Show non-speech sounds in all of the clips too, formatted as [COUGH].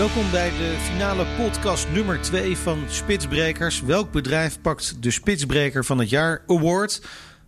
Welkom bij de finale podcast nummer 2 van Spitsbrekers. Welk bedrijf pakt de Spitsbreker van het jaar award?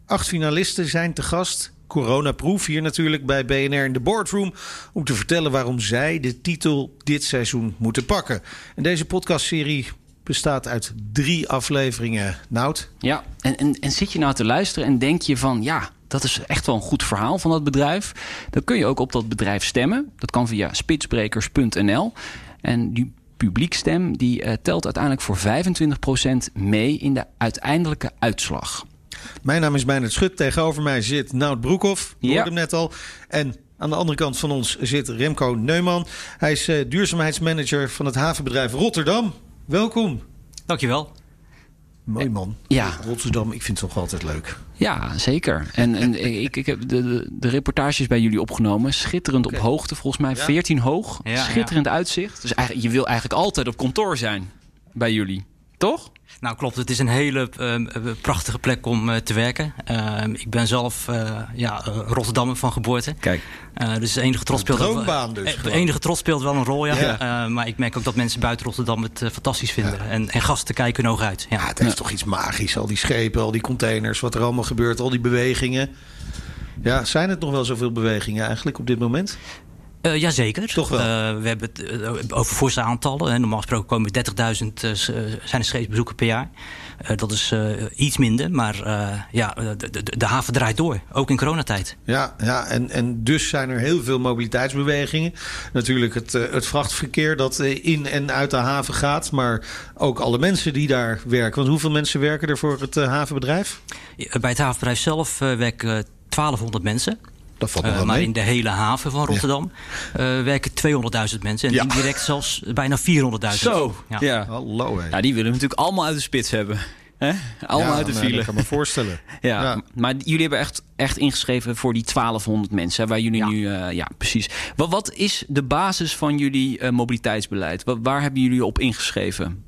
Acht finalisten zijn te gast. Coronaproof hier natuurlijk bij BNR in de boardroom om te vertellen waarom zij de titel dit seizoen moeten pakken. En deze podcastserie bestaat uit drie afleveringen. Nout? Ja, en, en, en zit je nou te luisteren en denk je van ja, dat is echt wel een goed verhaal van dat bedrijf. Dan kun je ook op dat bedrijf stemmen. Dat kan via spitsbrekers.nl. En die publiekstem die uh, telt uiteindelijk voor 25% mee in de uiteindelijke uitslag. Mijn naam is Meijnerd Schut. Tegenover mij zit Nout Broekhoff. Je Ja. hoorde hem net al. En aan de andere kant van ons zit Remco Neumann. Hij is eh, duurzaamheidsmanager van het havenbedrijf Rotterdam. Welkom. Dankjewel. Mooi man. Ja. Rotterdam, ik vind het toch altijd leuk. Ja, zeker. En, en [LAUGHS] ik, ik heb de, de, de reportages bij jullie opgenomen. Schitterend op hoogte, volgens mij 14 hoog. Ja, Schitterend uitzicht. Dus eigenlijk, je wil eigenlijk altijd op kantoor zijn bij jullie. Toch? Nou klopt, het is een hele ehm, eh, prachtige plek om eh, te werken. Ehm, ik ben zelf eh, ja, Rotterdammer van geboorte. Kijk. Eh, dus enige trots speelt droombaan dus enige trots speelt wel een rol, ja. Ja. Eh, maar ik merk ook dat mensen buiten Rotterdam het fantastisch vinden. En, en gasten kijken hun ogen uit. Ja. Ja, het heeft toch iets magisch. Al die schepen, al die containers, wat er allemaal gebeurt, al die bewegingen. Ja, zijn het nog wel zoveel bewegingen eigenlijk op dit moment? Eh, jazeker. Toch wel? Eh, we hebben het eh, over forse aantallen. Hè. Normaal gesproken komen 30.000 eh, s- eh, zijn er scheepsbezoeken per jaar. Dat is iets minder, maar ja, de, de, de haven draait door. Ook in coronatijd. Ja, ja en, en dus zijn er heel veel mobiliteitsbewegingen. Natuurlijk het, het vrachtverkeer dat in en uit de haven gaat. Maar ook alle mensen die daar werken. Want hoeveel mensen werken er voor het havenbedrijf? Bij het havenbedrijf zelf werken 1200 mensen. Dat valt nog Eh, wel maar mee. in de hele haven van Rotterdam eh, werken 200.000 mensen. En Ja. indirect zelfs bijna 400.000. Zo. Ja. Ja. Hallo. Ja, die willen we natuurlijk allemaal uit de spits hebben. Hè? Allemaal Ja, uit de file. Dat kan me voorstellen. [LAUGHS] Ja, Ja. maar jullie hebben echt, echt ingeschreven voor die 1200 mensen, hè, waar jullie Ja. nu, eh, ja, precies. Wat, wat is de basis van jullie mobiliteitsbeleid? Wat, waar hebben jullie op ingeschreven?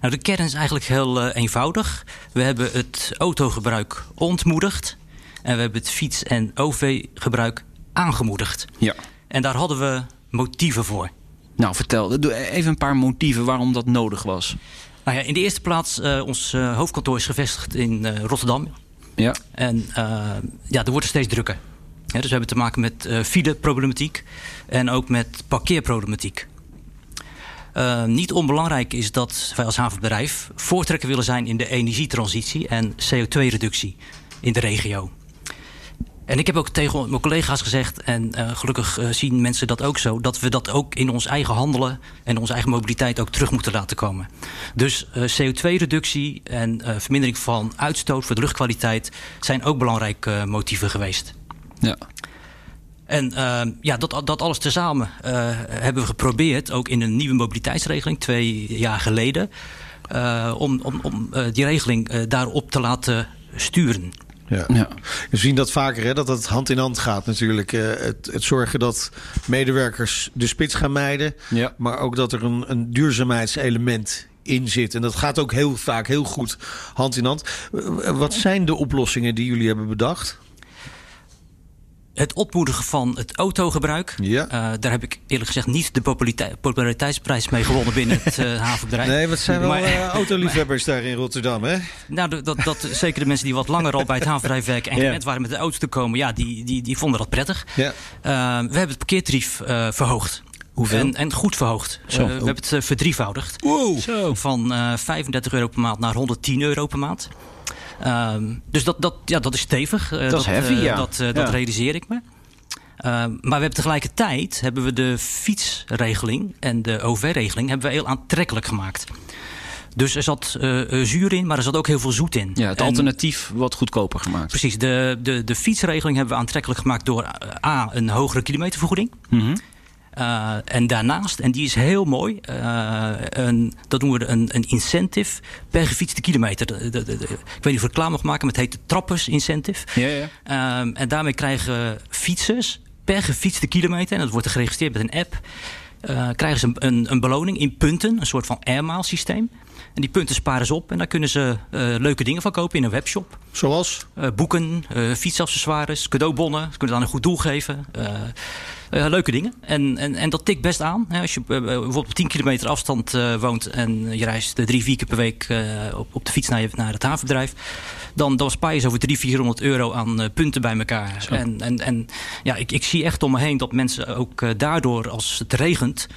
Nou, de kern is eigenlijk heel eh, eenvoudig. We hebben het autogebruik ontmoedigd. En we hebben het fiets- en OV-gebruik aangemoedigd. Ja. En daar hadden we motieven voor. Nou, vertel, doe even een paar motieven waarom dat nodig was. Nou ja, in de eerste plaats, eh, ons eh, hoofdkantoor is gevestigd in eh, Rotterdam. Ja. En ja, er wordt er steeds drukker. Dus we hebben te maken met fileproblematiek en ook met parkeerproblematiek. Niet onbelangrijk is dat wij als havenbedrijf voortrekker willen zijn in de energietransitie en CO2-reductie in de regio. En ik heb ook tegen mijn collega's gezegd, en eh, gelukkig eh, zien mensen dat ook zo, dat we dat ook in ons eigen handelen en onze eigen mobiliteit ook terug moeten laten komen. Dus eh, CO2-reductie en vermindering van uitstoot voor de luchtkwaliteit zijn ook belangrijke motieven geweest. ja. En ja, dat, dat alles tezamen hebben we geprobeerd, ook in een nieuwe mobiliteitsregeling twee jaar geleden, om, om, om die regeling daarop te laten sturen. Ja. Ja. We zien dat vaker, hè, dat het hand in hand gaat natuurlijk. Eh, het, het zorgen dat medewerkers de spits gaan mijden. Ja. Maar ook dat er een, een duurzaamheidselement in zit. En dat gaat ook heel vaak heel goed hand in hand. Wat zijn de oplossingen die jullie hebben bedacht? Het opmoedigen van het autogebruik. Ja. Eh, daar heb ik eerlijk gezegd niet de popularite- populariteitsprijs mee gewonnen binnen het eh, [LAUGHS] havenbedrijf. Nee, wat zijn wel Maar- eh, autoliefhebbers daar in Rotterdam, hè? Nou, dat, dat, zeker de mensen die wat langer al bij het [LAUGHS] havenbedrijf werken en Ja. gewend waren met de auto te komen, ja, die, die, die vonden dat prettig. Ja. We hebben het parkeertarief verhoogd. Hoeveel? En, en goed verhoogd. Zo. We hebben het verdrievoudigd. Wow. Zo. Van eh 35 euro per maand naar 110 euro per maand. Ehm, dus dat, dat, ja, dat is stevig. Eh, Dat is heavy, eh, ja. Dat, eh, dat realiseer ik me. Ehm, maar we hebben tegelijkertijd hebben we de fietsregeling en de OV-regeling hebben we heel aantrekkelijk gemaakt. Dus er zat uh, zuur in, maar er zat ook heel veel zoet in. Ja, het En- alternatief wat goedkoper gemaakt. Precies, de, de, de fietsregeling hebben we aantrekkelijk gemaakt door A, een hogere kilometervergoeding. Mhm. Uh, en daarnaast, en die is heel mooi, uh, een, dat noemen we een, een incentive per gefietste kilometer. De, de, de, ik weet niet of ik reclame mag maken, maar het heet de Trappers Incentive. Ja, ja. Um, en daarmee krijgen fietsers per gefietste kilometer, en dat wordt er geregistreerd met een app, uh, krijgen ze een, een, een, beloning in punten, een soort van airmile systeem. En die punten sparen ze op en daar kunnen ze leuke dingen van kopen in een webshop. Zoals? boeken, fietsaccessoires, cadeaubonnen. Ze kunnen het aan een goed doel geven. Uh, leuke dingen. En, en, en dat tikt best aan. Hè, als je uh, bijvoorbeeld op 10 kilometer afstand uh, woont en je reist drie, vier keer per week op, op de fiets naar, je, naar het havenbedrijf. Dan, dan spaar je zo over 300, 400 euro aan punten bij elkaar. En, en, en ja, ik, ik zie echt om me heen dat mensen ook daardoor, als het regent,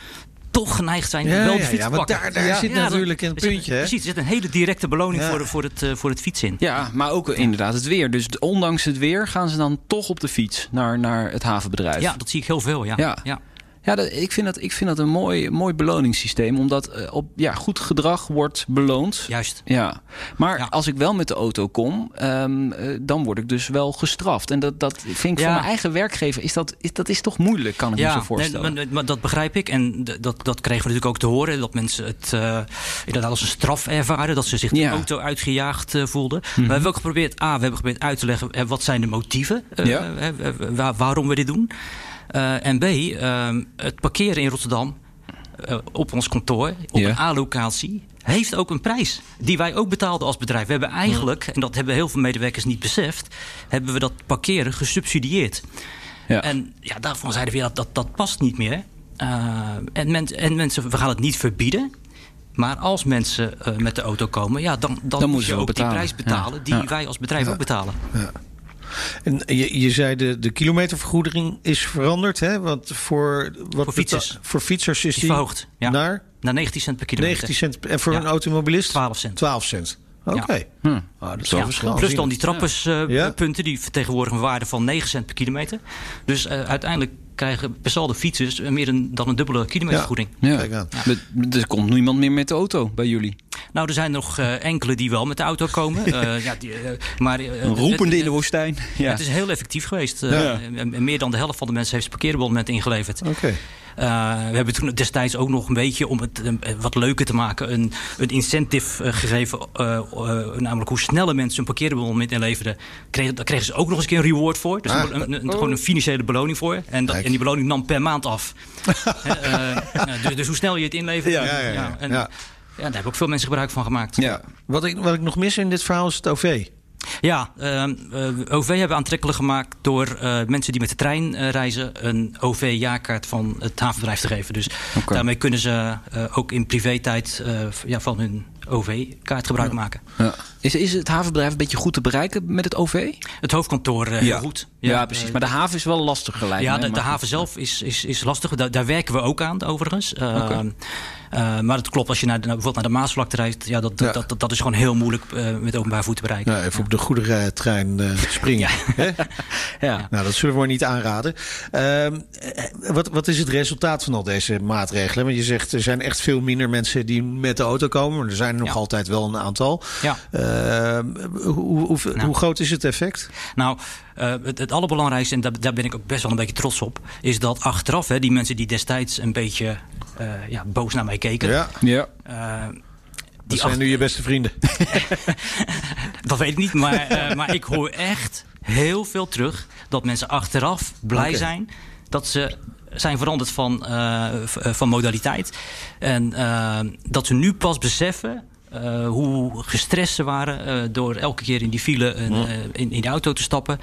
toch geneigd zijn ja, wel de fiets ja, te pakken. daar, daar zit natuurlijk een zit- puntje. hè? Precies, er zit een hele directe beloning Ja. voor, voor, het, voor het fietsen in. Ja, maar ook inderdaad het weer. Dus ondanks het weer gaan ze dan toch op de fiets naar, naar het havenbedrijf. Ja, dat zie ik heel veel, ja. Ja. Ja. Dat, ik, vind dat, ik vind dat een mooi, mooi beloningssysteem. Omdat eh, op, ja, goed gedrag wordt beloond. Juist. Ja, maar Ja. als ik wel met de auto kom, ehm, eh, dan word ik dus wel gestraft. En dat, dat vind ik Ja. voor mijn eigen werkgever, is dat, is, dat is toch moeilijk, kan ik me zo nee, voorstellen. maar, maar dat begrijp ik. En dat, dat kregen we natuurlijk ook te horen. Dat mensen het eh, inderdaad als een straf ervaren. Dat ze zich de. Mhm. auto uitgejaagd voelden. We hebben ook geprobeerd, A, we hebben geprobeerd uit te leggen... wat zijn de motieven waarom we dit doen. Eh, en B, eh, het parkeren in Rotterdam eh, op ons kantoor, op Ja. een A-locatie... heeft ook een prijs die wij ook betaalden als bedrijf. We hebben eigenlijk, en dat hebben heel veel medewerkers niet beseft... hebben we dat parkeren gesubsidieerd. ja. En ja, daarvan zeiden we, ja, dat, dat past niet meer. Uh, en, men, en mensen, we gaan het niet verbieden. Maar als mensen uh, met de auto komen, ja, dan, dan, moet je ook die prijs betalen Ja. die wij als bedrijf ook betalen. En je, je zei de, de kilometervergoeding is veranderd, hè? Want voor, wat Voor fietsers. beta- voor fietsers is Die die verhoogd. Ja. naar Naar 19 cent per kilometer. 19 cent. En voor Ja. een automobilist? 12 cent. 12 cent. Oké. Hm. Ah, dat is Zo wel Ja, verschil. plus dan die trapperspunten, Ja. punten die vertegenwoordigen een waarde van 9 cent per kilometer. Dus uh, uiteindelijk krijgen per saldo fietsers meer een, dan een dubbele kilometervergoeding. Ja. Kijk aan. Er- Er komt niemand meer met de auto bij jullie. Nou, er zijn nog uh, enkele die wel met de auto komen. Uh, [LAUGHS] ja, die, uh, maar, uh, Een roepende het- in de woestijn. Ja. Het is heel effectief geweest. Uh, Ja. en- en Meer dan de helft van de mensen heeft zijn parkeerbonnement ingeleverd. Oké. We hebben toen destijds ook nog een beetje, om het uh, wat leuker te maken, een, een incentive uh, gegeven. uh, uh, namelijk hoe sneller mensen hun parkeerbonnement inleverden. Kregen, daar kregen ze ook nog eens een keer een reward voor. Dus Ah. een, een- gewoon een financiële beloning voor. En, dat, en die beloning nam per maand af. [LAUGHS] Uh, dus, dus hoe snel je het inlevert. Ja, ja, ja. en, Ja. ja, daar hebben ook veel mensen gebruik van gemaakt. Ja. Wat ik, wat ik nog mis in dit verhaal is het OV. Ja, uh, uh, OV hebben we aantrekkelijk gemaakt door uh, mensen die met de trein uh, reizen een OV-jaarkaart van het havenbedrijf te geven. Dus daarmee kunnen ze ook in privé-tijd ja, van hun OV-kaart gebruik maken. Ja. Is, is het havenbedrijf een beetje goed te bereiken met het OV? Het hoofdkantoor uh, heel goed. Ja, precies. Maar de haven is wel lastig gelijk. Ja, de, de haven zelf is, is, is lastig. Daar, daar werken we ook aan, overigens. Uh, uh, maar het klopt, als je naar de, bijvoorbeeld naar de Maasvlakte reist... Ja, dat, Ja. Dat, dat, dat is gewoon heel moeilijk met openbaar voet te bereiken. Nou, even op de goederentrein [LAUGHS] springen. [LAUGHS] Ja. Nou, dat zullen we niet aanraden. Ehm, eh, wat, wat is het resultaat van al deze maatregelen? Want je zegt er zijn echt veel minder mensen die met de auto komen. Maar er zijn nog Ja. altijd wel een aantal. Ja. Ehm, hoe, hoe, Nou. hoe groot is het effect? Nou, uh, het, het allerbelangrijkste, en daar, daar ben ik ook best wel een beetje trots op... is dat achteraf, hè, die mensen die destijds een beetje uh, ja, boos naar mij keken... Ja, Ja. Uh, dat zijn nu je beste vrienden. [LAUGHS] dat weet ik niet, maar, uh, maar ik hoor echt heel veel terug... dat mensen achteraf blij zijn dat ze zijn veranderd van, uh, van modaliteit. En uh, dat ze nu pas beseffen uh, hoe gestrest ze waren uh, door elke keer in die file uh, Ja. in, in de auto te stappen.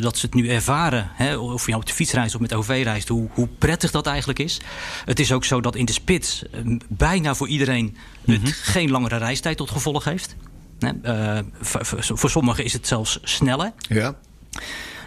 Dat ze het nu ervaren, hè, of je nou op de fiets reist of met OV reist, hoe, hoe prettig dat eigenlijk is. Het is ook zo dat in de spits uh, bijna voor iedereen het Mhm. geen langere reistijd tot gevolg heeft. Voor, sommigen is het zelfs sneller. Ja.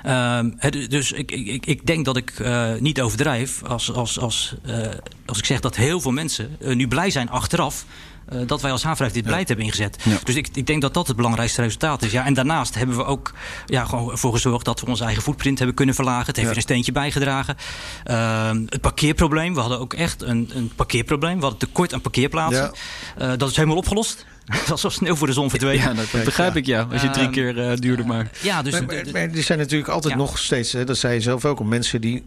Ehm, dus ik, ik, ik denk dat ik eh, niet overdrijf als, als, als, eh, als ik zeg dat heel veel mensen eh, nu blij zijn achteraf. Eh, dat wij als havenbedrijf dit beleid hebben ingezet. Dus ik, ik denk dat dat het belangrijkste resultaat is. Ja, en daarnaast hebben we ook ja, gewoon ervoor gezorgd dat we onze eigen footprint hebben kunnen verlagen. Het heeft Ja. een steentje bijgedragen. Ehm, het parkeerprobleem. We hadden ook echt een, een parkeerprobleem. We hadden tekort aan parkeerplaatsen. Eh, dat is helemaal opgelost. [LAUGHS] dat is als sneeuw voor de zon verdwenen. Ja, dat begrijp ik ja. Als je drie Ehm, keer eh, duurder maakt. Ja, dus Maar, maar, maar er zijn natuurlijk altijd Ja. nog steeds, hè, dat zei je zelf ook, om mensen die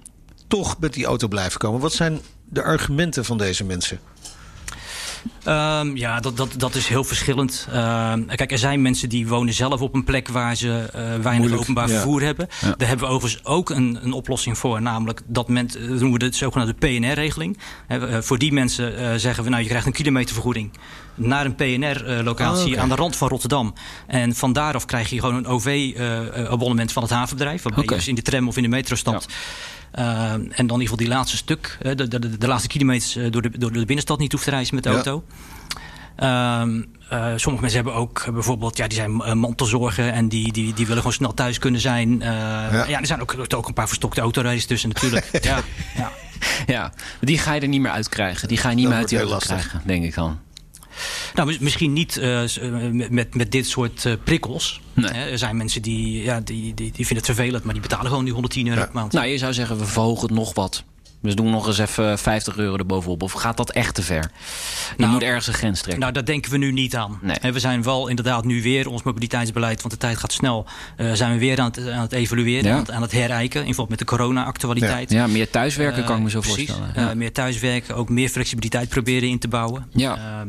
toch met die auto blijven komen. Wat zijn de argumenten van deze mensen? Ehm, ja, dat, dat, dat is heel verschillend. Ehm, kijk, er zijn mensen die wonen zelf op een plek waar ze eh, weinig Moeilijk, openbaar ja. vervoer hebben. Ja. Daar hebben we overigens ook een, een oplossing voor. Namelijk dat men, dat noemen we de zogenaamde PNR-regeling. voor die mensen eh, zeggen we, nou, je krijgt een kilometervergoeding naar een PNR-locatie Oh, aan de rand van Rotterdam. En van daaraf krijg je gewoon een OV-abonnement van het havenbedrijf. Waarbij Oké. je dus in de tram of in de metro stapt. Eh, en dan in ieder geval die laatste stuk, de, de, de, de laatste kilometers eh, door de, door de binnenstad niet hoeft te reizen met de Ja. auto. Ehm, eh, sommige mensen hebben ook eh, bijvoorbeeld, ja, die zijn eh, mantelzorgen en die, die, die willen gewoon snel thuis kunnen zijn. Ja. er zijn ook, ook een paar verstokte autorijders tussen natuurlijk. [LAUGHS] ja, ja. Ja, die ga je er niet meer uitkrijgen. Die ga je niet Dat meer uit die auto krijgen, denk ik dan. Nou, mis- misschien niet eh, eh, met, met, dit soort eh, prikkels. Nee. Hè, er zijn mensen die, ja, die, die, die vinden het vervelend, maar die betalen gewoon die 110 euro Ja. per maand. Nou, je zou zeggen, we verhogen het nog wat. Dus doen nog eens even 50 euro erbovenop. Of gaat dat echt te ver? Je Nou, moet ergens een grens trekken. Nou, daar denken we nu niet aan. Nee. We zijn wel inderdaad nu weer ons mobiliteitsbeleid, want de tijd gaat snel, eh, zijn we weer aan het, aan het evalueren, Ja. aan, het, aan het herijken. In verband met de corona-actualiteit. ja, meer thuiswerken kan ik me zo Eh, precies. voorstellen. Eh, meer thuiswerken, ook meer flexibiliteit proberen in te bouwen. Ja.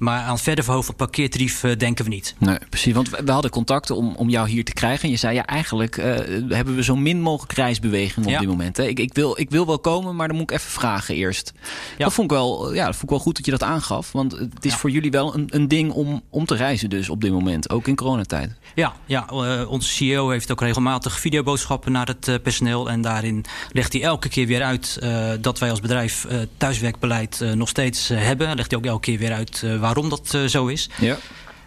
Maar aan het verder verhogen van parkeertarief eh, denken we niet. Nee, precies. Want we we hadden contacten om, om jou hier te krijgen. En je zei, ja, eigenlijk eh, hebben we zo min mogelijk reisbeweging op Ja. dit moment. Hè. Ik, ik, wil, ik wil wel komen, maar dan moet ik even vragen eerst. Ja. Dat, vond ik wel, ja, dat vond ik wel goed dat je dat aangaf. Want het is Ja. voor jullie wel een, een ding om, om te reizen dus op dit moment. Ook in coronatijd. Ja, ja eh, onze CEO heeft ook regelmatig videoboodschappen naar het eh, personeel. En daarin legt hij elke keer weer uit eh, dat wij als bedrijf eh, thuiswerkbeleid eh, nog steeds eh, hebben. Legt hij ook elke keer weer uit eh, waarom dat eh, zo is. Ja.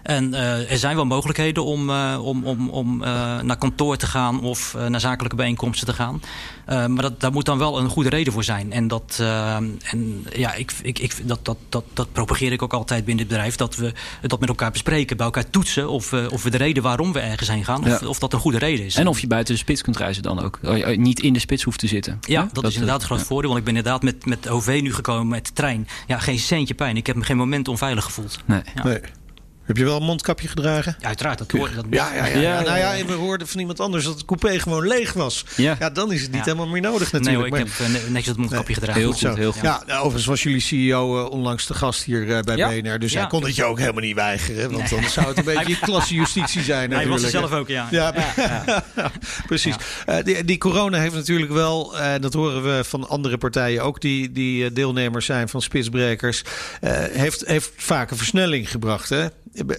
En eh, er zijn wel mogelijkheden om, eh, om, om, om eh, naar kantoor te gaan of eh, naar zakelijke bijeenkomsten te gaan. Eh, maar dat, daar moet dan wel een goede reden voor zijn. En, dat, en ja, ik, ik, ik, dat, dat, dat, dat propageer ik ook altijd binnen het bedrijf. Dat we dat met elkaar bespreken, bij elkaar toetsen of, we of we de reden waarom we ergens heen gaan, of, Ja. of dat een goede reden is. En of je buiten de spits kunt reizen dan ook. Oh, je Niet in de spits hoeft te zitten. ja, dat, is inderdaad een groot ja. voordeel. Want ik ben inderdaad met, met OV nu gekomen, met de trein. Ja, geen centje pijn. Ik heb me geen moment onveilig gevoeld. Nee. Ja. Nee. Heb je wel een mondkapje gedragen? Ja, uiteraard. Dat, hoort- dat Ja, ja, ja, Ja, ja. ja, Nou ja, we hoorden van iemand anders dat het coupé gewoon leeg was. Ja. Ja, dan is het niet Ja. helemaal meer nodig nee natuurlijk. hoor, ik Maar- heb eh, netjes het mondkapje gedragen. Heel Goed heel goed. Ja, nou, overigens was jullie CEO eh, onlangs de gast hier eh, bij Ja. BNR. Dus Ja. hij kon het je ook helemaal niet weigeren. Want Nee. dan zou het een [LAUGHS] beetje klasse justitie zijn Hij was er zelf ook, ja. Ja, [LAUGHS] precies. Eh, die, die corona heeft natuurlijk wel, eh, dat horen we van andere partijen ook, die, die eh, deelnemers zijn van spitsbrekers, eh, heeft, heeft vaak een versnelling gebracht. Hè?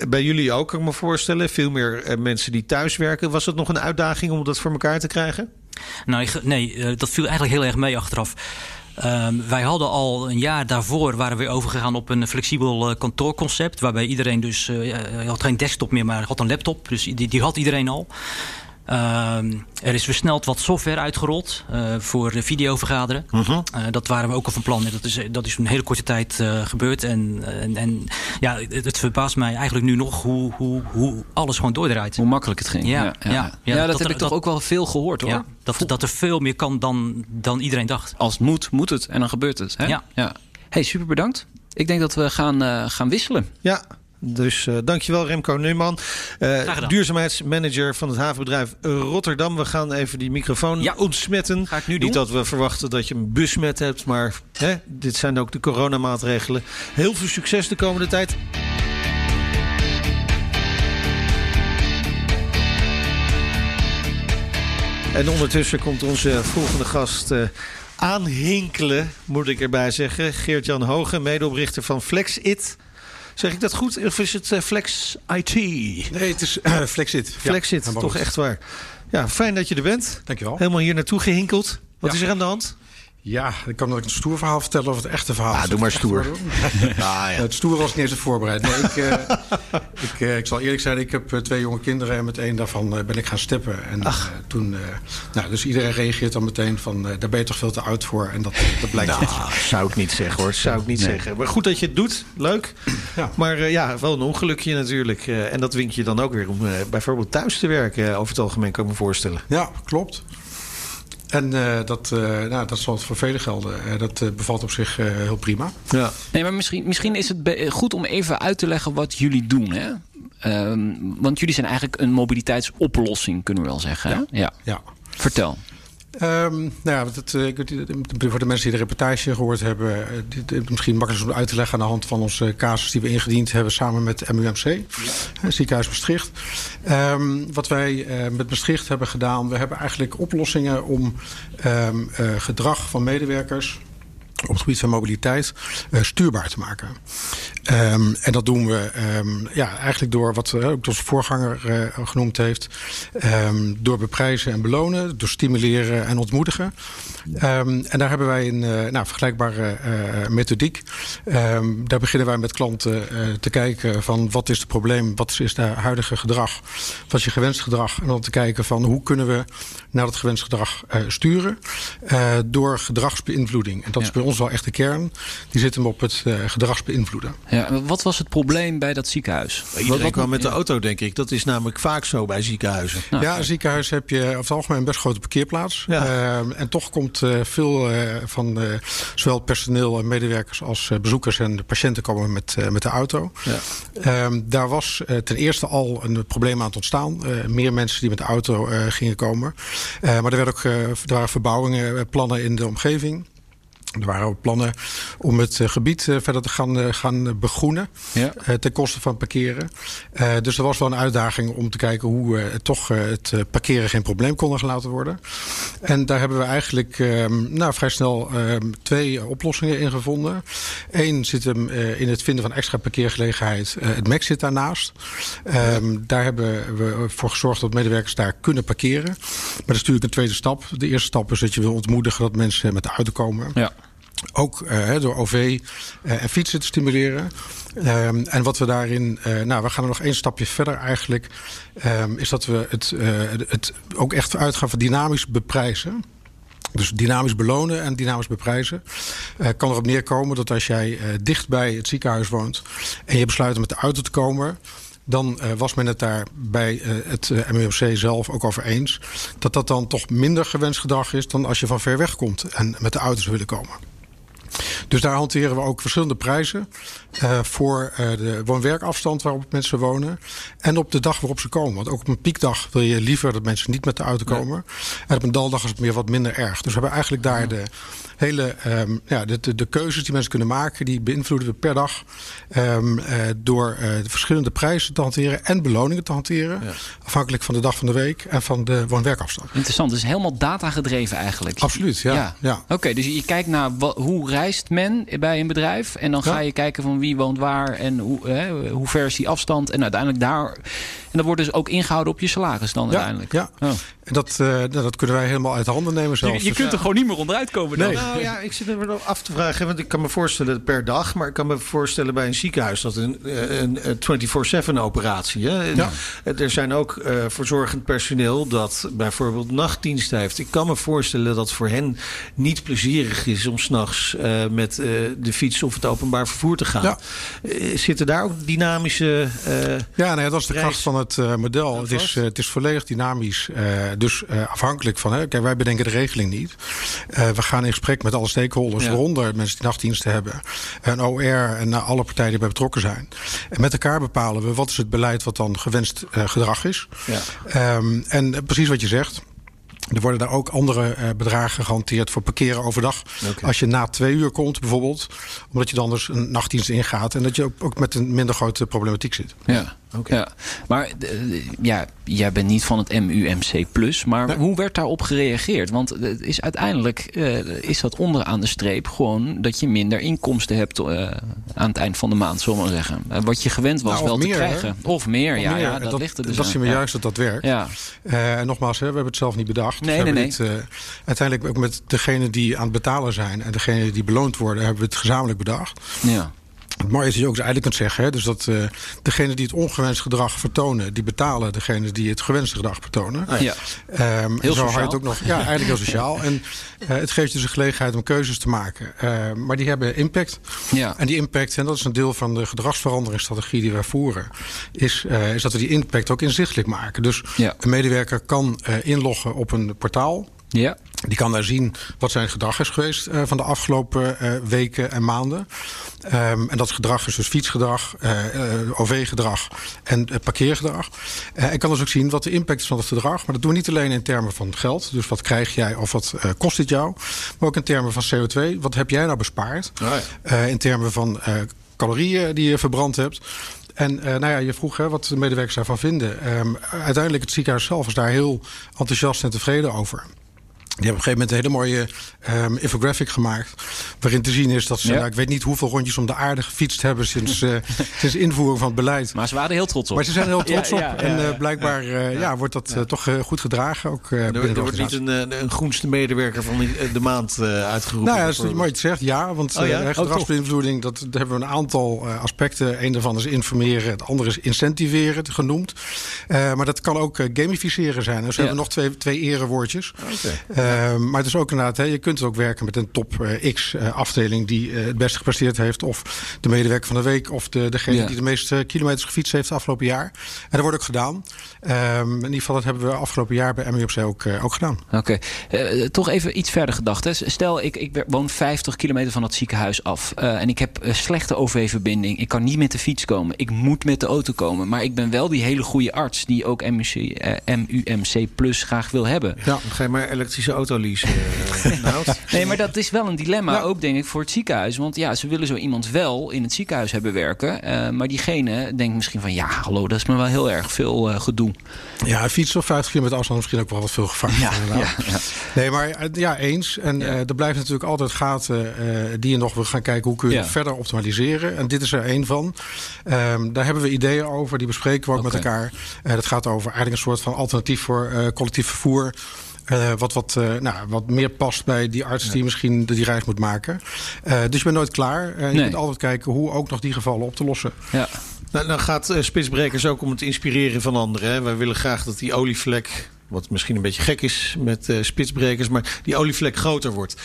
Bij jullie ook, kan ik me voorstellen. Veel meer eh, mensen die thuis werken. Was het nog een uitdaging om dat voor elkaar te krijgen? Nou, nee, eh, dat viel eigenlijk heel erg mee achteraf. Ehm, wij hadden al een jaar daarvoor waren we overgegaan op een flexibel eh, kantoorconcept. Waarbij iedereen dus, hij had geen desktop meer, maar had een laptop. Dus die, die had iedereen al. Ehm, er is versneld wat software uitgerold eh, voor videovergaderen. Eh, dat waren we ook al van plan. Dat is, dat is een hele korte tijd eh, gebeurd. En, en, en ja, het, het verbaast mij eigenlijk nu nog hoe, hoe, hoe alles gewoon doordraait. Hoe makkelijk het ging. Ja, ja, ja. ja. Ja, dat, dat heb er- ik toch dat- ook wel veel gehoord hoor. Ja, dat, dat er veel meer kan dan, dan iedereen dacht. Als het moet, moet het. En dan gebeurt het. Hè? Ja. Hey, super bedankt. Ik denk dat we gaan, eh, gaan wisselen. Ja, dus eh, dankjewel Remco Neumann. Eh, duurzaamheidsmanager van het havenbedrijf Rotterdam. We gaan even die microfoon Ja. ontsmetten. Ga ik nu Niet dat we verwachten dat je een besmet hebt, maar hè, dit zijn ook de coronamaatregelen. Heel veel succes de komende tijd. En ondertussen komt onze volgende gast eh, aanhinkelen, moet ik erbij zeggen. Geert-Jan Hogen, medeoprichter van FlexIt. Zeg ik dat goed? Of is het eh, Flex IT? Nee, het is eh, Flexit. Ja, FlexIt, toch goed. echt waar. Ja, fijn dat je er bent. Dankjewel. Helemaal hier naartoe gehinkeld. Wat Ja. is er aan de hand? Ja, ik kan nog een stoer verhaal vertellen of het echte verhaal. Ah, doe maar stoer. [LAUGHS] ah, ja. Het stoer was niet eens voorbereid. Nee, ik, uh, [LAUGHS] ik, uh, ik, zal eerlijk zijn, ik heb uh, twee jonge kinderen en met één daarvan ben ik gaan steppen. En toen, nou, dus iedereen reageert dan meteen van, daar ben je toch veel te oud voor. En dat, dat blijkt nou, [LAUGHS] Zou ik niet zeggen hoor, zou ik niet nee. zeggen. Maar goed dat je het doet, leuk. [CLEARS THROAT] Ja. Maar ja, wel een ongelukje natuurlijk. en dat wink je dan ook weer om bijvoorbeeld thuis te werken. over het algemeen kan ik me voorstellen. Ja, klopt. En uh, dat, uh, nou, dat zal voor velen gelden. Uh, dat bevalt op zich heel prima. Ja. Nee, maar misschien, misschien is het goed om even uit te leggen wat jullie doen. Hè? Um, want jullie zijn eigenlijk een mobiliteitsoplossing, kunnen we wel zeggen. Ja. ja. ja. Vertel. Um, nou ja, het, ik, voor de mensen die de reportage gehoord hebben, dit, misschien makkelijk om uit te leggen aan de hand van onze casus die we ingediend hebben samen met MUMC, ja. ziekenhuis Maastricht. Um, wat wij uh, met Maastricht hebben gedaan, we hebben eigenlijk oplossingen om um, uh, gedrag van medewerkers op het gebied van mobiliteit uh, stuurbaar te maken. Um, en dat doen we um, ja, eigenlijk door wat uh, ook onze voorganger uh, genoemd heeft. Um, door beprijzen en belonen, door stimuleren en ontmoedigen. en daar hebben wij een nou, vergelijkbare methodiek. daar beginnen wij met klanten te kijken van wat is het probleem, wat is het huidige gedrag, wat is je gewenst gedrag. En dan te kijken van hoe kunnen we naar dat gewenst gedrag sturen door gedragsbeïnvloeding. En dat ja. is bij ons wel echt de kern. Die zit hem op het gedragsbeïnvloeden. Ja, wat was het probleem bij dat ziekenhuis? Iedereen wat, kwam met de auto, denk ik. Dat is namelijk vaak zo bij ziekenhuizen. Nou, ja, een ziekenhuis heb je over het algemeen een best grote parkeerplaats. Ja. Uh, en toch komt uh, veel uh, van zowel personeel en medewerkers als bezoekers en de patiënten komen met, met de auto. Ja. Ehm, daar was ten eerste al een probleem aan het ontstaan. meer mensen die met de auto gingen komen. maar er, werd ook, er waren verbouwingen, plannen in de omgeving. Er waren ook plannen om het gebied verder te gaan, gaan begroenen. Ja. ten koste van parkeren. Dus er was wel een uitdaging om te kijken hoe toch het parkeren geen probleem kon laten worden. En daar hebben we eigenlijk nou, vrij snel twee oplossingen in gevonden. Eén zit hem in het vinden van extra parkeergelegenheid. het MEC zit daarnaast. Um, daar hebben we voor gezorgd dat medewerkers daar kunnen parkeren. Maar dat is natuurlijk een tweede stap. De eerste stap is dat je wil ontmoedigen dat mensen met de auto komen. Ja. Ook uh, door OV uh, en fietsen te stimuleren. Um, en wat we daarin, uh, nou, we gaan er nog één stapje verder eigenlijk, um, is dat we het, het ook echt uitgaan van dynamisch beprijzen. Dus dynamisch belonen en dynamisch beprijzen. Uh, kan erop neerkomen dat als jij uh, dicht bij het ziekenhuis woont en je besluit om met de auto te komen, dan was men het daar bij het uh, MUFC zelf ook over eens. Dat dat dan toch minder gewenst gedrag is dan als je van ver weg komt en met de auto zou willen komen. Dus daar hanteren we ook verschillende prijzen uh, voor uh, de woon-werkafstand waarop mensen wonen. En op de dag waarop ze komen. Want ook op een piekdag wil je liever dat mensen niet met de auto komen. Nee. En op een daldag is het meer wat minder erg. Dus we hebben eigenlijk daar de hele um, ja, de, de, de, keuzes die mensen kunnen maken, die beïnvloeden we per dag um, uh, door uh, de verschillende prijzen te hanteren en beloningen te hanteren. Ja. Afhankelijk van de dag van de week en van de woon-werkafstand. Interessant, dus helemaal data gedreven eigenlijk. Absoluut, ja. ja. ja. Oké, okay, dus je kijkt naar wat, hoe reist men bij een bedrijf en dan ga je kijken van wie woont waar en hoe, hè, hoe ver is die afstand en uiteindelijk daar. En dat wordt dus ook ingehouden op je salaris dan uiteindelijk. Ja. Oh. En dat, uh, dat kunnen wij helemaal uit handen nemen zelfs. Je, je kunt er gewoon niet meer onderuit komen dan. Nee. Nou ja, ik zit er wel af te vragen. Want ik kan me voorstellen per dag. Maar ik kan me voorstellen bij een ziekenhuis. Dat een, een, een 24-7 operatie. Hè? Ja. Er zijn ook uh, verzorgend personeel dat bijvoorbeeld nachtdienst heeft. Ik kan me voorstellen dat voor hen niet plezierig is om s'nachts uh, met uh, de fiets of het openbaar vervoer te gaan. Ja. zitten daar ook dynamische. ja, nee, dat is de kracht van het model. Het is, het is volledig dynamisch. Dus afhankelijk van. Hè, kijk, wij bedenken de regeling niet. we gaan in gesprek met alle stakeholders, ja. waaronder mensen die nachtdiensten hebben, en OR en alle partijen die bij betrokken zijn. En met elkaar bepalen we wat is het beleid wat dan gewenst gedrag is. Ja. Um, en precies wat je zegt. Er worden daar ook andere bedragen gehanteerd voor parkeren overdag. Okay. Als je na twee uur komt bijvoorbeeld. Omdat je dan dus een nachtdienst ingaat. En dat je ook met een minder grote problematiek zit. Ja. Ja, maar eh, ja, jij bent niet van het MUMC Plus, maar hoe werd daarop gereageerd? Want het is uiteindelijk eh, is dat onderaan de streep gewoon dat je minder inkomsten hebt eh, aan het eind van de maand, zullen we maar zeggen. Wat je gewend was Nou, wel meer, te krijgen. hè? Of meer, Of ja, meer. ja, dat, ligt er dus Dat zien we Ja. juist dat dat werkt. Ja, en nogmaals, hè, we hebben het zelf niet bedacht. Nee, nee, eh, uiteindelijk ook met degenen die aan het betalen zijn... en degenen die beloond worden, hebben we het gezamenlijk bedacht. ja. Het mooie is dat je ook eigenlijk kunt zeggen... Hè, dus dat eh degenen die het ongewenst gedrag vertonen... die betalen degenen die het gewenste gedrag vertonen. ja. Ehm, en Heel zo sociaal. het ook nog. Ja, eigenlijk heel sociaal. En [LAUGHS] eh, het geeft je dus een gelegenheid om keuzes te maken. Eh, maar die hebben impact. Ja. En die impact, en dat is een deel van de gedragsveranderingsstrategie die wij voeren, is, eh, is dat we die impact ook inzichtelijk maken. Dus Ja. een medewerker kan inloggen op een portaal. Ja. Die kan daar zien wat zijn gedrag is geweest eh, van de afgelopen eh, weken en maanden. Ehm, en dat gedrag is dus fietsgedrag, eh, OV-gedrag en parkeergedrag. En kan dus ook zien wat de impact is van het gedrag. Maar dat doen we niet alleen in termen van geld. Dus wat krijg jij of wat kost dit jou. Maar ook in termen van CO2. Wat heb jij nou bespaard? ja. Eh, in termen van calorieën die je verbrand hebt. En nou ja, je vroeg hè, wat de medewerkers daarvan vinden. Ehm, uiteindelijk, het ziekenhuis zelf is daar heel enthousiast en tevreden over. Die hebben op een gegeven moment een hele mooie ehm, infographic gemaakt. Waarin te zien is dat ze, Ja. nou, ik weet niet hoeveel rondjes om de aarde gefietst hebben sinds, eh, [LAUGHS] sinds invoering van het beleid. Maar ze waren er heel trots op. Maar ze zijn er heel trots Ja, op. ja, en eh, ja. blijkbaar eh, ja, wordt dat toch goed gedragen. Ook, eh, Er, er wordt niet een, een groenste medewerker van de maand eh, uitgeroepen. Nou ja, dat is mooi te zegt. Ja, want Oh ja? Oh, gedragsbeïnvloeding, dat, daar hebben we een aantal eh, aspecten. Een daarvan is informeren, het andere is incentiveren, genoemd. Eh, maar dat kan ook gamificeren zijn. Dus we Ja. hebben nog twee, twee erewoordjes. Eh, maar het is ook inderdaad, hè, je kunt ook werken met een top eh, X eh, afdeling die eh, het beste gepresteerd heeft. Of de medewerker van de week. Of de, degene Ja. die de meeste kilometers gefietst heeft het afgelopen jaar. En dat wordt ook gedaan. Ehm, in ieder geval, dat hebben we afgelopen jaar bij MUFC ook, ook gedaan. Oké, toch even iets verder gedacht. Hè. Stel, ik, ik woon 50 kilometer van het ziekenhuis af. eh, en ik heb een slechte OV-verbinding. Ik kan niet met de fiets komen. Ik moet met de auto komen. Maar ik ben wel die hele goede arts die ook MUC, eh, MUMC Plus graag wil hebben. Ja. Dan ga je maar elektrische auto leasen. eh. [LAUGHS] Nee, maar dat is wel een dilemma. Ja. Ook denk ik voor het ziekenhuis. Want ja, ze willen zo iemand wel in het ziekenhuis hebben werken. eh, maar diegene denkt misschien van ja, hallo, dat is me wel heel erg veel eh, gedoe. Ja, fietsen op 50 kilometer afstand is misschien ook wel wat veel gevaar. Ja, inderdaad. ja, ja. Nee, maar ja, eens. En Ja. eh, er blijven natuurlijk altijd gaten eh, die je nog wil gaan kijken hoe kun je verder optimaliseren. En dit is er één van. Ehm, daar hebben we ideeën over, die bespreken we ook met elkaar. Eh, dat gaat over eigenlijk een soort van alternatief voor eh, collectief vervoer. Eh, wat, wat, eh, nou, wat meer past bij die arts die misschien die reis moet maken. Eh, dus je bent nooit klaar. Je Nee. kunt altijd kijken hoe ook nog die gevallen op te lossen. Ja. Nou, dan gaat Spitsbrekers ook om het inspireren van anderen. Hè. Wij willen graag dat die olievlek, wat misschien een beetje gek is met eh, spitsbrekers, maar die olievlek groter wordt.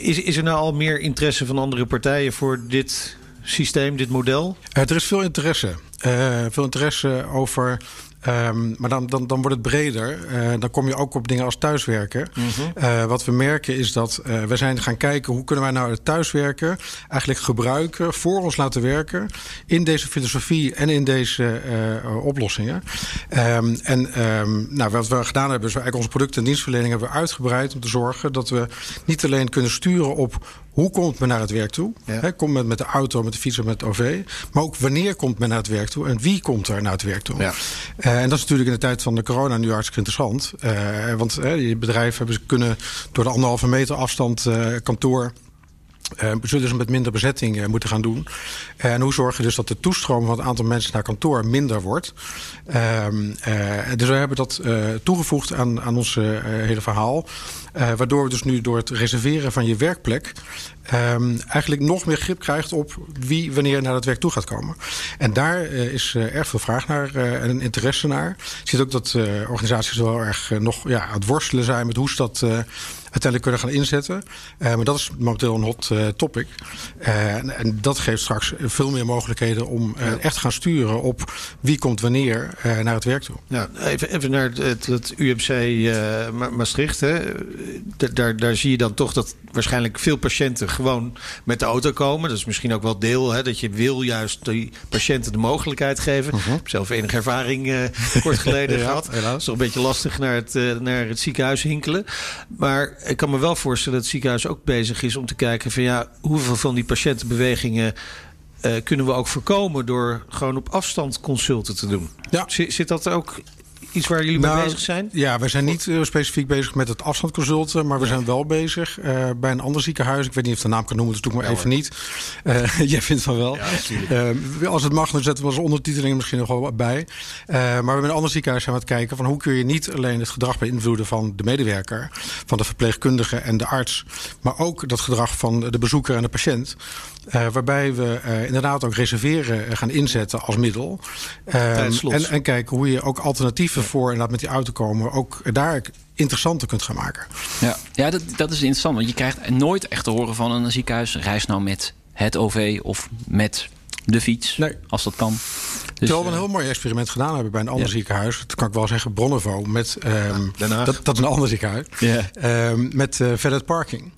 Is, is er nou al meer interesse van andere partijen voor dit systeem, dit model? Er is veel interesse. Eh, veel interesse over. Ehm, maar dan, dan, dan wordt het breder. Eh, dan kom je ook op dingen als thuiswerken. Eh, wat we merken is dat eh, we zijn gaan kijken hoe kunnen wij nou het thuiswerken eigenlijk gebruiken, voor ons laten werken in deze filosofie en in deze oplossingen. Ehm, en ehm, nou, wat we gedaan hebben, is we eigenlijk onze producten en dienstverlening hebben we uitgebreid om te zorgen dat we niet alleen kunnen sturen op hoe komt men naar het werk toe. Ja. Komt men met de auto, met de fiets of met het OV. Maar ook wanneer komt men naar het werk toe en wie komt er naar het werk toe. Ja. Eh, en dat is natuurlijk in de tijd van de corona nu hartstikke interessant. Eh, want eh, die bedrijven hebben ze kunnen door de anderhalve meter afstand eh, kantoor. eh, zullen ze met minder bezetting moeten gaan doen. en hoe zorg je dus dat de toestroom van het aantal mensen naar kantoor minder wordt? Ehm, eh, dus we hebben dat toegevoegd aan, aan ons hele verhaal. Eh, waardoor we dus nu door het reserveren van je werkplek... ehm, eigenlijk nog meer grip krijgt op wie wanneer naar het werk toe gaat komen. En daar eh, is eh, erg veel vraag naar en interesse naar. Je ziet ook dat organisaties wel erg nog ja, aan het worstelen zijn... met hoe ze dat uiteindelijk kunnen gaan inzetten. Maar dat is momenteel een hot topic. En, en dat geeft straks veel meer mogelijkheden om echt te gaan sturen... op wie komt wanneer naar het werk toe. Ja, even, even naar het, het UMC eh, Ma- Maastricht. Hè. Da- Daar, daar zie je dan toch dat waarschijnlijk veel patiënten gewoon met de auto komen. Dat is misschien ook wel deel. Hè, dat je wil juist die patiënten de mogelijkheid geven. Ik heb zelf enige ervaring eh, kort geleden [LAUGHS] Ja, gehad. helaas. Is toch een beetje lastig naar het, eh, naar het ziekenhuis hinkelen. Maar ik kan me wel voorstellen dat het ziekenhuis ook bezig is om te kijken van ja, hoeveel van die patiëntenbewegingen eh, kunnen we ook voorkomen door gewoon op afstand consulten te doen. Ja. Zit, zit dat ook iets waar jullie mee Nou, bezig zijn? Ja, we zijn niet eh, specifiek bezig met het afstandconsulten, maar we zijn wel bezig eh, bij een ander ziekenhuis. Ik weet niet of de naam kan noemen, dus doe ik maar even niet. Eh, [LAUGHS] jij vindt van wel. Eh, als het mag, dan zetten we als ondertiteling misschien nog wel wat bij. Eh, maar we hebben een ander ziekenhuis zijn we aan het kijken van hoe kun je niet alleen het gedrag beïnvloeden van de medewerker, van de verpleegkundige en de arts, maar ook dat gedrag van de bezoeker en de patiënt. Eh, waarbij we eh, inderdaad ook reserveren gaan inzetten als middel. Ehm, en, en kijken hoe je ook alternatieven voor inderdaad met die auto komen, ook daar interessanter kunt gaan maken. Ja, ja dat, dat is interessant. Want je krijgt nooit echt te horen van een ziekenhuis... reis nou met het OV of met de fiets, Nee. als dat kan. Dus, Terwijl we een eh, heel mooi experiment gedaan hebben bij een ander Ja. ziekenhuis. Dat kan ik wel zeggen, Bronnevo. Met, ehm, dat, dat is een ander ziekenhuis. Ja. Ehm, met eh valet parking.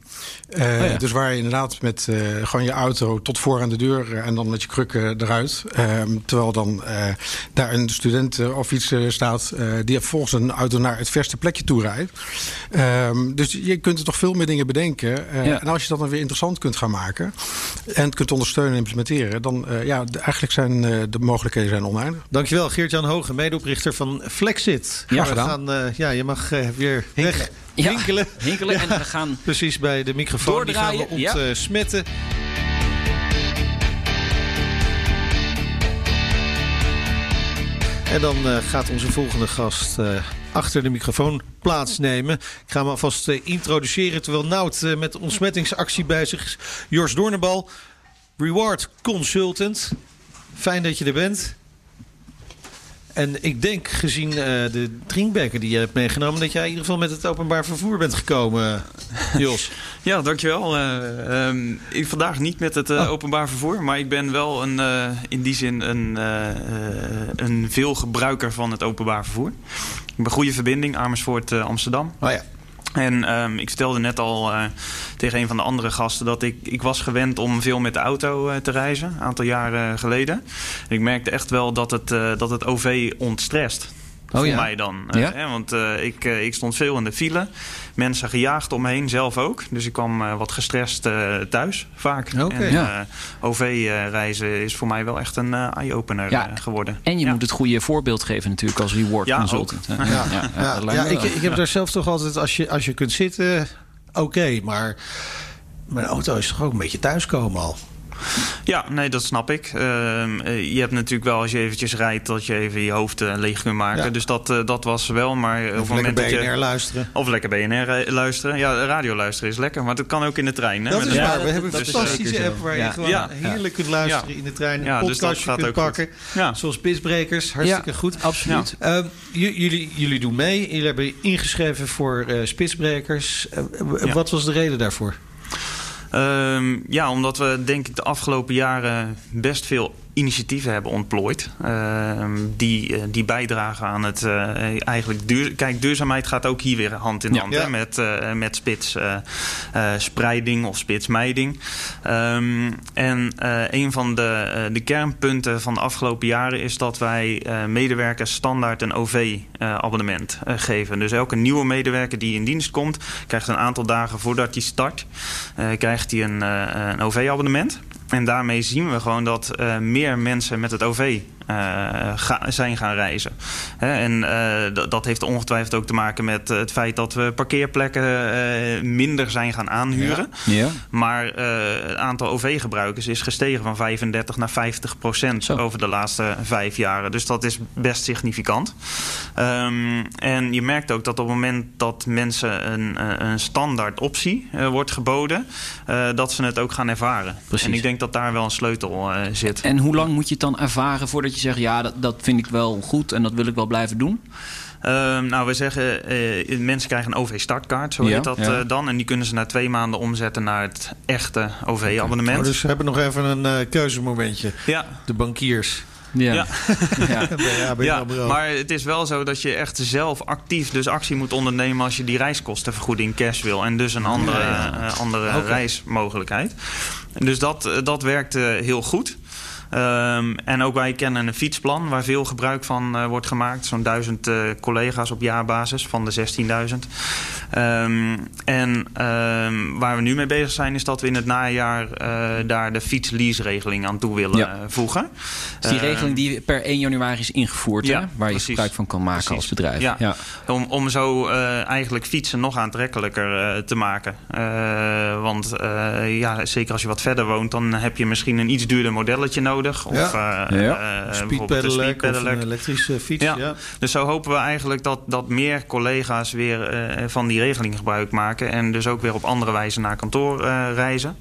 Eh, Oh ja. Dus waar je inderdaad met eh, gewoon je auto tot voor aan de deur eh, en dan met je krukken eruit. Ehm, terwijl dan eh, daar een student of iets staat eh, die vervolgens een auto naar het verste plekje toe rijdt. Ehm, dus je kunt er toch veel meer dingen bedenken. Eh, Ja. En als je dat dan weer interessant kunt gaan maken en het kunt ondersteunen en implementeren, dan eh, ja, de- eigenlijk zijn eh, de mogelijkheden zijn oneindig. Dankjewel, Geert-Jan Hoge, medeoprichter van Flexit. Ja, we gedaan. gaan, eh, ja, je mag weer weg. Ja, Hinkelen. [LAUGHS] hinkelen. En we gaan Precies bij de microfoon. Die gaan we ja. ontsmetten. En dan eh, gaat onze volgende gast eh, achter de microfoon plaatsnemen. Ik ga hem alvast eh, introduceren terwijl Nout met de ontsmettingsactie bij zich is. Jors Doornbal, Reward Consultant. Fijn dat je er bent. En ik denk, gezien eh, de drinkbeker die je hebt meegenomen, dat jij in ieder geval met het openbaar vervoer bent gekomen, [LAUGHS] Jos. Ja, dankjewel. Eh ehm, ik vandaag niet met het eh, Oh. openbaar vervoer, maar ik ben wel een, in die zin een, een veel gebruiker van het openbaar vervoer. Ik heb een goede verbinding, Amersfoort, eh, Amsterdam. Oh ja. En ehm, ik vertelde net al eh, tegen een van de andere gasten dat ik, ik was gewend om veel met de auto eh, te reizen, een aantal jaren geleden. Ik merkte echt wel dat het, eh, dat het OV ontstrest. Voor ja? mij dan. Eh, Ja? hè, want eh, ik, eh, ik stond veel in de file. Mensen gejaagd om me heen, zelf ook. Dus ik kwam eh, wat gestrest eh, thuis, vaak. En Ja. eh, OV-reizen is voor mij wel echt een eye-opener Ja. geworden. En je Ja. moet het goede voorbeeld geven natuurlijk als reward Ja, consultant. Ja, ik, ik heb daar zelf toch altijd, als je, als je kunt zitten, oké. maar mijn auto is toch ook een beetje thuiskomen al. Ja, nee, dat snap ik. Ehm, eh, je hebt natuurlijk wel als je eventjes rijdt dat je even je hoofd eh, leeg kunt maken. Ja. Dus dat, eh, dat was wel. Maar op Of het dat BNR je. luisteren. Of lekker BNR luisteren. Ja, radio luisteren is lekker, maar dat kan ook in de trein. Hè, Dat met is een- waar. We hebben een is fantastische app waar je gewoon Ja. heerlijk kunt luisteren Ja. in de trein. Ja, Een dus dat podcastje gaat kunt pakken. Ja. Zoals Pitsbrekers. Hartstikke Ja, goed. Absoluut. Ehm, jullie, jullie doen mee. Jullie hebben ingeschreven voor eh Spitsbrekers. Wat was de reden daarvoor? Ehm, ja, omdat we denk ik de afgelopen jaren best veel initiatieven hebben ontplooid. ehm, die, eh, die bijdragen aan het eh, eigenlijk duur, Kijk, duurzaamheid gaat ook hier weer hand in hand Ja. Hè, met, eh, met spitsspreiding spreiding of spitsmijding. Ehm, en een van de, de kernpunten van de afgelopen jaren is dat wij medewerkers standaard een OV-abonnement geven. Dus elke nieuwe medewerker die in dienst komt, krijgt een aantal dagen voordat hij start, krijgt hij een, een OV-abonnement. En daarmee zien we gewoon dat eh, meer mensen met het OV ga- zijn gaan reizen. Hè, en eh, dat- heeft ongetwijfeld ook te maken met eh, het feit dat we parkeerplekken eh, minder zijn gaan aanhuren. Ja. Maar eh, het aantal OV-gebruikers is gestegen van 35 naar 50 procent Zo. over de laatste vijf jaren. Dus dat is best significant. Ehm, en je merkt ook dat op het moment dat mensen een, eh, een standaard optie eh, wordt geboden, eh, dat ze het ook gaan ervaren. Precies. En ik denk dat daar wel een sleutel eh, zit. En hoe lang moet je het dan ervaren voordat je zegt... ja, dat, dat vind ik wel goed en dat wil ik wel blijven doen? Ehm, nou, we zeggen, eh, mensen krijgen een OV-startkaart, zo Ja, heet dat ja. eh, dan. En die kunnen ze na twee maanden omzetten naar het echte OV-abonnement. Oh, dus we hebben nog even een eh, keuzemomentje. Ja, De bankiers. Ja. Ja. [LAUGHS] ja. [LAUGHS] ja, je maar het is wel zo dat je echt zelf actief dus actie moet ondernemen als je die reiskostenvergoeding cash wil. En dus een andere, Ja, ja. andere Oké. reismogelijkheid. Dus dat, dat werkt heel goed. Ehm, en ook wij kennen een fietsplan waar veel gebruik van uh, wordt gemaakt. Zo'n duizend uh, collega's op jaarbasis van de 16.000. Um, en um, waar we nu mee bezig zijn is dat we in het najaar uh, daar de fietslease-regeling aan toe willen ja. voegen. Dus die regeling die per 1 januari is ingevoerd, ja, hè? waar je gebruik van kan maken precies. als bedrijf. Ja. ja. Om, om zo eigenlijk fietsen nog aantrekkelijker te maken. want ja, zeker als je wat verder woont, dan heb je misschien een iets duurder modelletje nodig. Of, ja. ja. Uh, speedpedelec of een elektrische fiets. Ja. ja. Dus zo hopen we eigenlijk dat, dat meer collega's weer uh, van die regeling gebruik maken. En dus ook weer op andere wijze naar kantoor uh, reizen.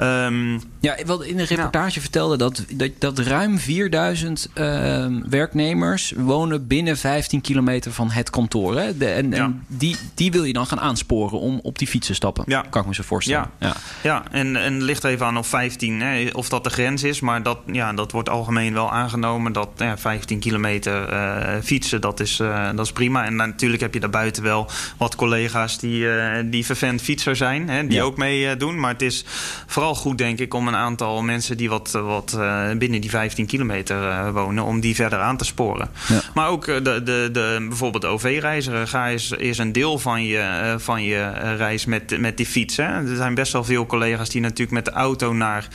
Um, ja, wat in de reportage ja. vertelde dat, dat, dat ruim 4000 uh, werknemers wonen binnen 15 kilometer van het kantoor. Hè? De, en, ja. en die, die wil je dan gaan aansporen om op die fiets te stappen. Ja. Kan ik me zo voorstellen. Ja, ja. ja en, en ligt even aan of 15, hè, of dat de grens is. Maar dat, ja, dat wordt algemeen wel aangenomen. Dat ja, 15 kilometer uh, fietsen, dat is, uh, dat is prima. En natuurlijk heb je daarbuiten wel wat collega's die, uh, die vervent fietser zijn. Hè, die ook mee doen. Maar het is vooral goed, denk ik, om een aantal mensen die wat, wat uh, binnen die 15 kilometer uh, wonen, om die verder aan te sporen. Ja. Maar ook de, de, de, bijvoorbeeld OV-reiziger. Ga is, is een deel van je, van je reis met, met die fiets. Hè. Er zijn best wel veel collega's die natuurlijk met de auto naar,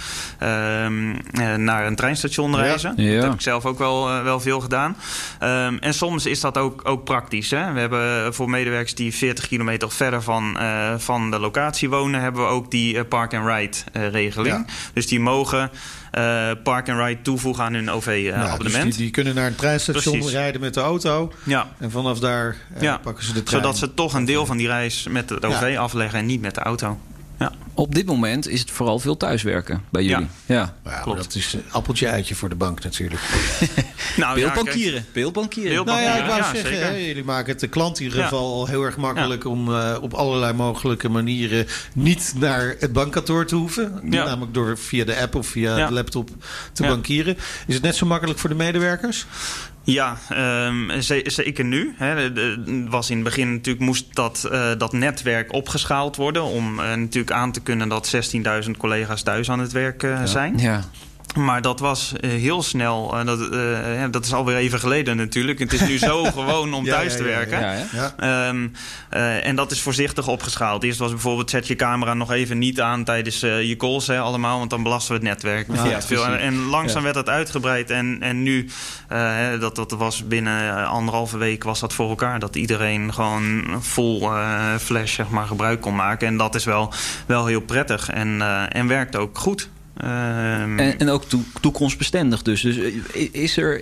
naar een treinstation reizen. Ja. Dat heb ik zelf ook wel, wel veel gedaan. Um, en soms is dat ook, ook praktisch. Hè. We hebben voor medewerkers die 40 kilometer verder van, van de locatie wonen, hebben we ook die park-and-ride regeling. Ja. Dus die mogen uh, park and ride toevoegen aan hun OV-abonnement. Uh, nou, dus die, die, kunnen naar een treinstation Precies. rijden met de auto. Ja. En vanaf daar uh, ja. pakken ze de trein. Zodat ze toch een deel van die reis met het OV ja. afleggen en niet met de auto. Ja. Op dit moment is het vooral veel thuiswerken bij jullie. Ja, ja. ja klopt. Dat is een appeltje eitje voor de bank natuurlijk. [LAUGHS] nou, beeldbankieren. Beeldbankieren. Nou ja, ik wou ja, zeggen, hè, jullie maken het de klant in ieder geval al heel erg makkelijk om uh, op allerlei mogelijke manieren niet naar het bankkantoor te hoeven. Namelijk door via de app of via de laptop te bankieren. Is het net zo makkelijk voor de medewerkers? Ja, um, zeker nu. Hè. was in het begin natuurlijk moest dat, uh, dat netwerk opgeschaald worden om uh, natuurlijk aan te kunnen dat 16.000 collega's thuis aan het werk uh, zijn. Ja. Maar dat was uh, heel snel. Uh, dat, uh, dat is alweer even geleden natuurlijk. Het is nu zo [LAUGHS] gewoon om ja, thuis ja, te werken. Ja, um, en dat is voorzichtig opgeschaald. Eerst was bijvoorbeeld zet je camera nog even niet aan tijdens je calls hè, allemaal. Want dan belasten we het netwerk. Ja, veel. En, en, langzaam werd dat uitgebreid. En, en nu, dat, dat was binnen anderhalve week was dat voor elkaar. Dat iedereen gewoon vol flash zeg maar, gebruik kon maken. En dat is wel, wel heel prettig. En, en werkt ook goed. Um, en, en, ook toekomstbestendig dus. Dus is er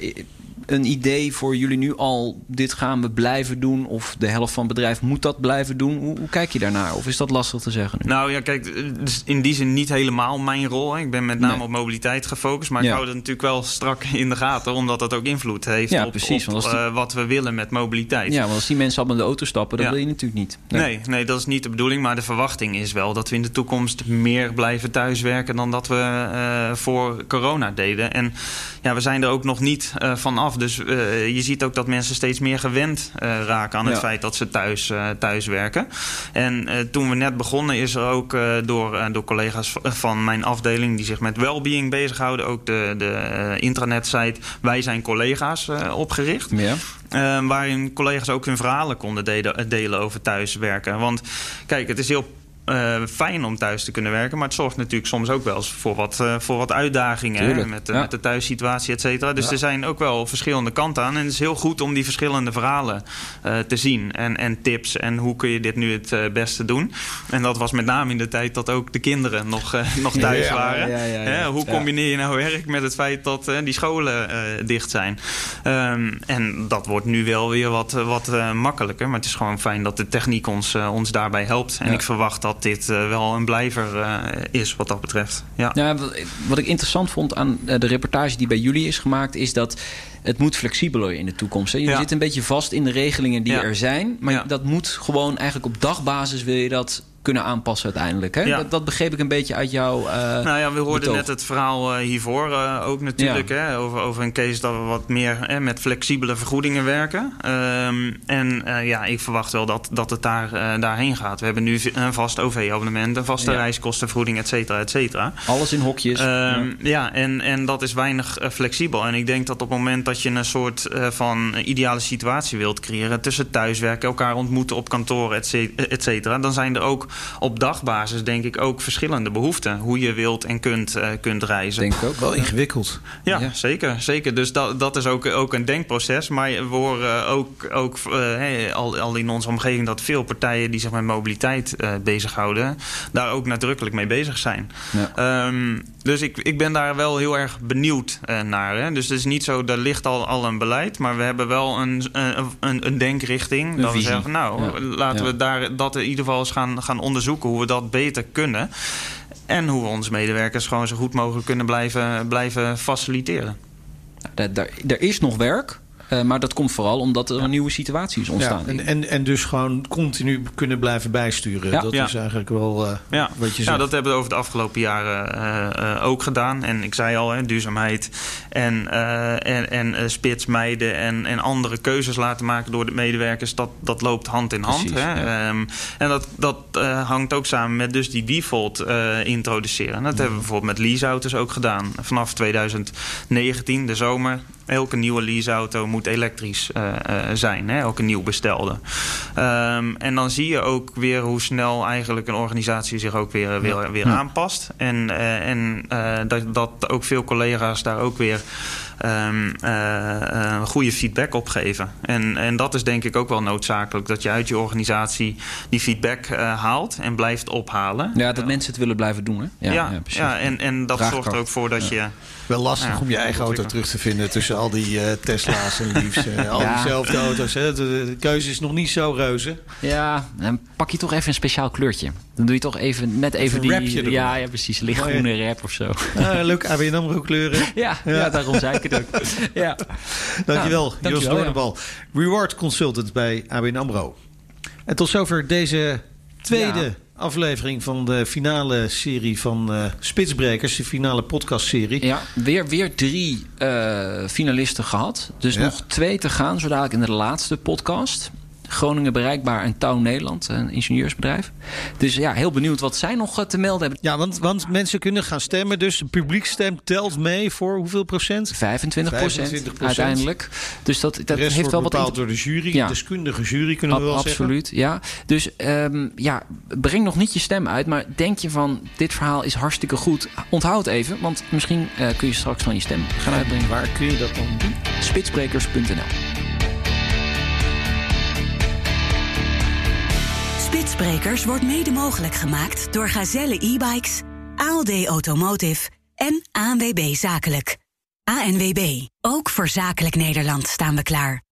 een idee voor jullie nu al... dit gaan we blijven doen of de helft van het bedrijf moet dat blijven doen? Hoe, hoe kijk je daarnaar? Of is dat lastig te zeggen nu? Nou ja, kijk, is in die zin niet helemaal mijn rol. Ik ben met name nee. op mobiliteit gefocust. Maar ja. ik hou het natuurlijk wel strak in de gaten... omdat dat ook invloed heeft ja, op, precies, op die... uh, wat we willen met mobiliteit. Ja, want als die mensen allemaal in de auto stappen... dat wil je natuurlijk niet. Nee. nee. Nee, dat is niet de bedoeling. Maar de verwachting is wel dat we in de toekomst... meer blijven thuiswerken dan dat we uh, voor corona deden. En ja, we zijn er ook nog niet uh, van af. Dus uh, je ziet ook dat mensen steeds meer gewend uh, raken aan het ja. feit dat ze thuis, thuis werken. En toen we net begonnen is er ook door, door collega's van mijn afdeling... die zich met wellbeing bezighouden, ook de, de intranet-site... Wij zijn collega's opgericht. Ja. Uh, waarin collega's ook hun verhalen konden delen, delen over thuiswerken. Want kijk, het is heel uh, fijn om thuis te kunnen werken. Maar het zorgt natuurlijk soms ook wel eens voor wat, uh, voor wat uitdagingen. Hè, met, ja. met de thuissituatie, et cetera. Dus ja. er zijn ook wel verschillende kanten aan. En het is heel goed om die verschillende verhalen uh, te zien. En, en tips. En hoe kun je dit nu het beste doen. En dat was met name in de tijd dat ook de kinderen nog, nog thuis ja, waren. Hè, hoe combineer je nou werk met het feit dat die scholen dicht zijn? Um, en dat wordt nu wel weer wat, wat makkelijker. Maar het is gewoon fijn dat de techniek ons, ons daarbij helpt. En ik verwacht dat dat dit uh, wel een blijver uh, is wat dat betreft. Ja. ja wat ik interessant vond aan eh, de reportage die bij jullie is gemaakt, is dat het moet flexibeler in de toekomst. Hè? Je ja. zit een beetje vast in de regelingen die ja. er zijn. Maar dat moet gewoon eigenlijk op dagbasis wil je dat kunnen aanpassen uiteindelijk. Hè? Ja. Dat, dat begreep ik een beetje uit jouw. eh, Nou ja, we hoorden betoog. net het verhaal eh, hiervoor eh, ook natuurlijk. Hè, over, over een case dat we wat meer hè, met flexibele vergoedingen werken. Ehm, en ja, ik verwacht wel dat, dat het daar, daarheen gaat. We hebben nu een vast OV-abonnement, een vaste Ja. reiskostenvergoeding, et cetera, et cetera. Alles in hokjes. Ehm, ja, en, en dat is weinig flexibel. En ik denk dat op het moment dat je een soort van ideale situatie wilt creëren... tussen thuiswerken, elkaar ontmoeten op kantoor, et cetera... dan zijn er ook op dagbasis denk ik ook verschillende behoeften. Hoe je wilt en kunt, eh, kunt reizen. denk ik ook. Wel ingewikkeld. Ja, Ja. zeker. zeker. Dus dat, dat is ook, ook een denkproces. Maar we horen ook, ook eh, hey, al, al in onze omgeving dat veel partijen die zich met mobiliteit eh, bezighouden, daar ook nadrukkelijk mee bezig zijn. Ja. Ehm, dus ik, ik ben daar wel heel erg benieuwd naar. Hè. Dus het is niet zo, er ligt al, al een beleid, maar we hebben wel een, een, een, denkrichting. Een dat we zeggen, nou, Ja. laten we daar, dat in ieder geval eens gaan, gaan onderzoeken hoe we dat beter kunnen. En hoe we onze medewerkers gewoon zo goed mogelijk kunnen blijven, blijven faciliteren. Daar- Er is nog werk. Eh, maar dat komt vooral omdat er een nieuwe situatie is ontstaan. Ja, en, en, en dus gewoon continu kunnen blijven bijsturen. Ja. dat Ja. is eigenlijk wel eh, Ja, wat je ja zegt. dat hebben we over de afgelopen jaren eh, eh, ook gedaan. En ik zei al, hè, duurzaamheid en, eh, en, en spits mijden en, en andere keuzes laten maken door de medewerkers, dat, dat loopt hand in hand. Precies, hè. ja. Ehm, en dat, dat eh, hangt ook samen met dus die default eh, introduceren. En dat hebben we bijvoorbeeld met leaseauto's ook gedaan. Vanaf 2019, de zomer, elke nieuwe leaseauto moet elektrisch eh, eh, zijn. Hè? Elke nieuw bestelde. Ehm, en dan zie je ook weer hoe snel eigenlijk een organisatie zich ook weer, weer, weer aanpast. En, eh, en dat, dat ook veel collega's daar ook weer ehm, eh, eh, goede feedback op geven. En, en dat is denk ik ook wel noodzakelijk. Dat je uit je organisatie die feedback haalt en blijft ophalen. ja, dat mensen het willen blijven doen. Hè? Ja, Ja, ja, en, en dat Draagkracht. zorgt er ook voor dat je... Wel lastig Ja, om je eigen auto terug te vinden tussen al die eh, Tesla's en Leafs. en al Ja. diezelfde auto's. Hè. De, de keuze is nog niet zo reuze. Ja, dan pak je toch even een speciaal kleurtje. Dan doe je toch even net even, die. ja, ja, precies. Lichtgroene rap of zo. Ah, leuk, ABN AMRO kleuren. [LAUGHS] Ja, ja. daarom zei ik het ook. [LAUGHS] Ja. Dankjewel, Nou, dankjewel, Jos ja. Noorderbal. Reward Consultant bij ABN AMRO. En tot zover deze tweede Ja. Aflevering van de finale serie van eh, Spitsbrekers. De finale podcastserie. Ja, weer, weer drie eh, finalisten gehad. Dus Ja. nog twee te gaan, zo dadelijk in de laatste podcast. Groningen Bereikbaar en Touw Nederland, een ingenieursbedrijf. Dus ja, heel benieuwd wat zij nog eh, te melden hebben. Ja, want, want mensen kunnen gaan stemmen. Dus de publiekstem telt mee voor hoeveel procent? 25 25%. uiteindelijk. Dus dat, dat heeft wel wat bepaald door de jury. Ja. Deskundige jury kunnen we wel zeggen. absoluut, ja. Dus ehm, ja, breng nog niet je stem uit. Maar denk je van, dit verhaal is hartstikke goed. Onthoud het even, want misschien eh, kun je straks van je stem gaan uitbrengen. Waar kun je dat dan doen? Spitsbrekers.nl Spitsbrekers wordt mede mogelijk gemaakt door Gazelle e-bikes, ALD Automotive en ANWB Zakelijk. ANWB, ook voor Zakelijk Nederland staan we klaar.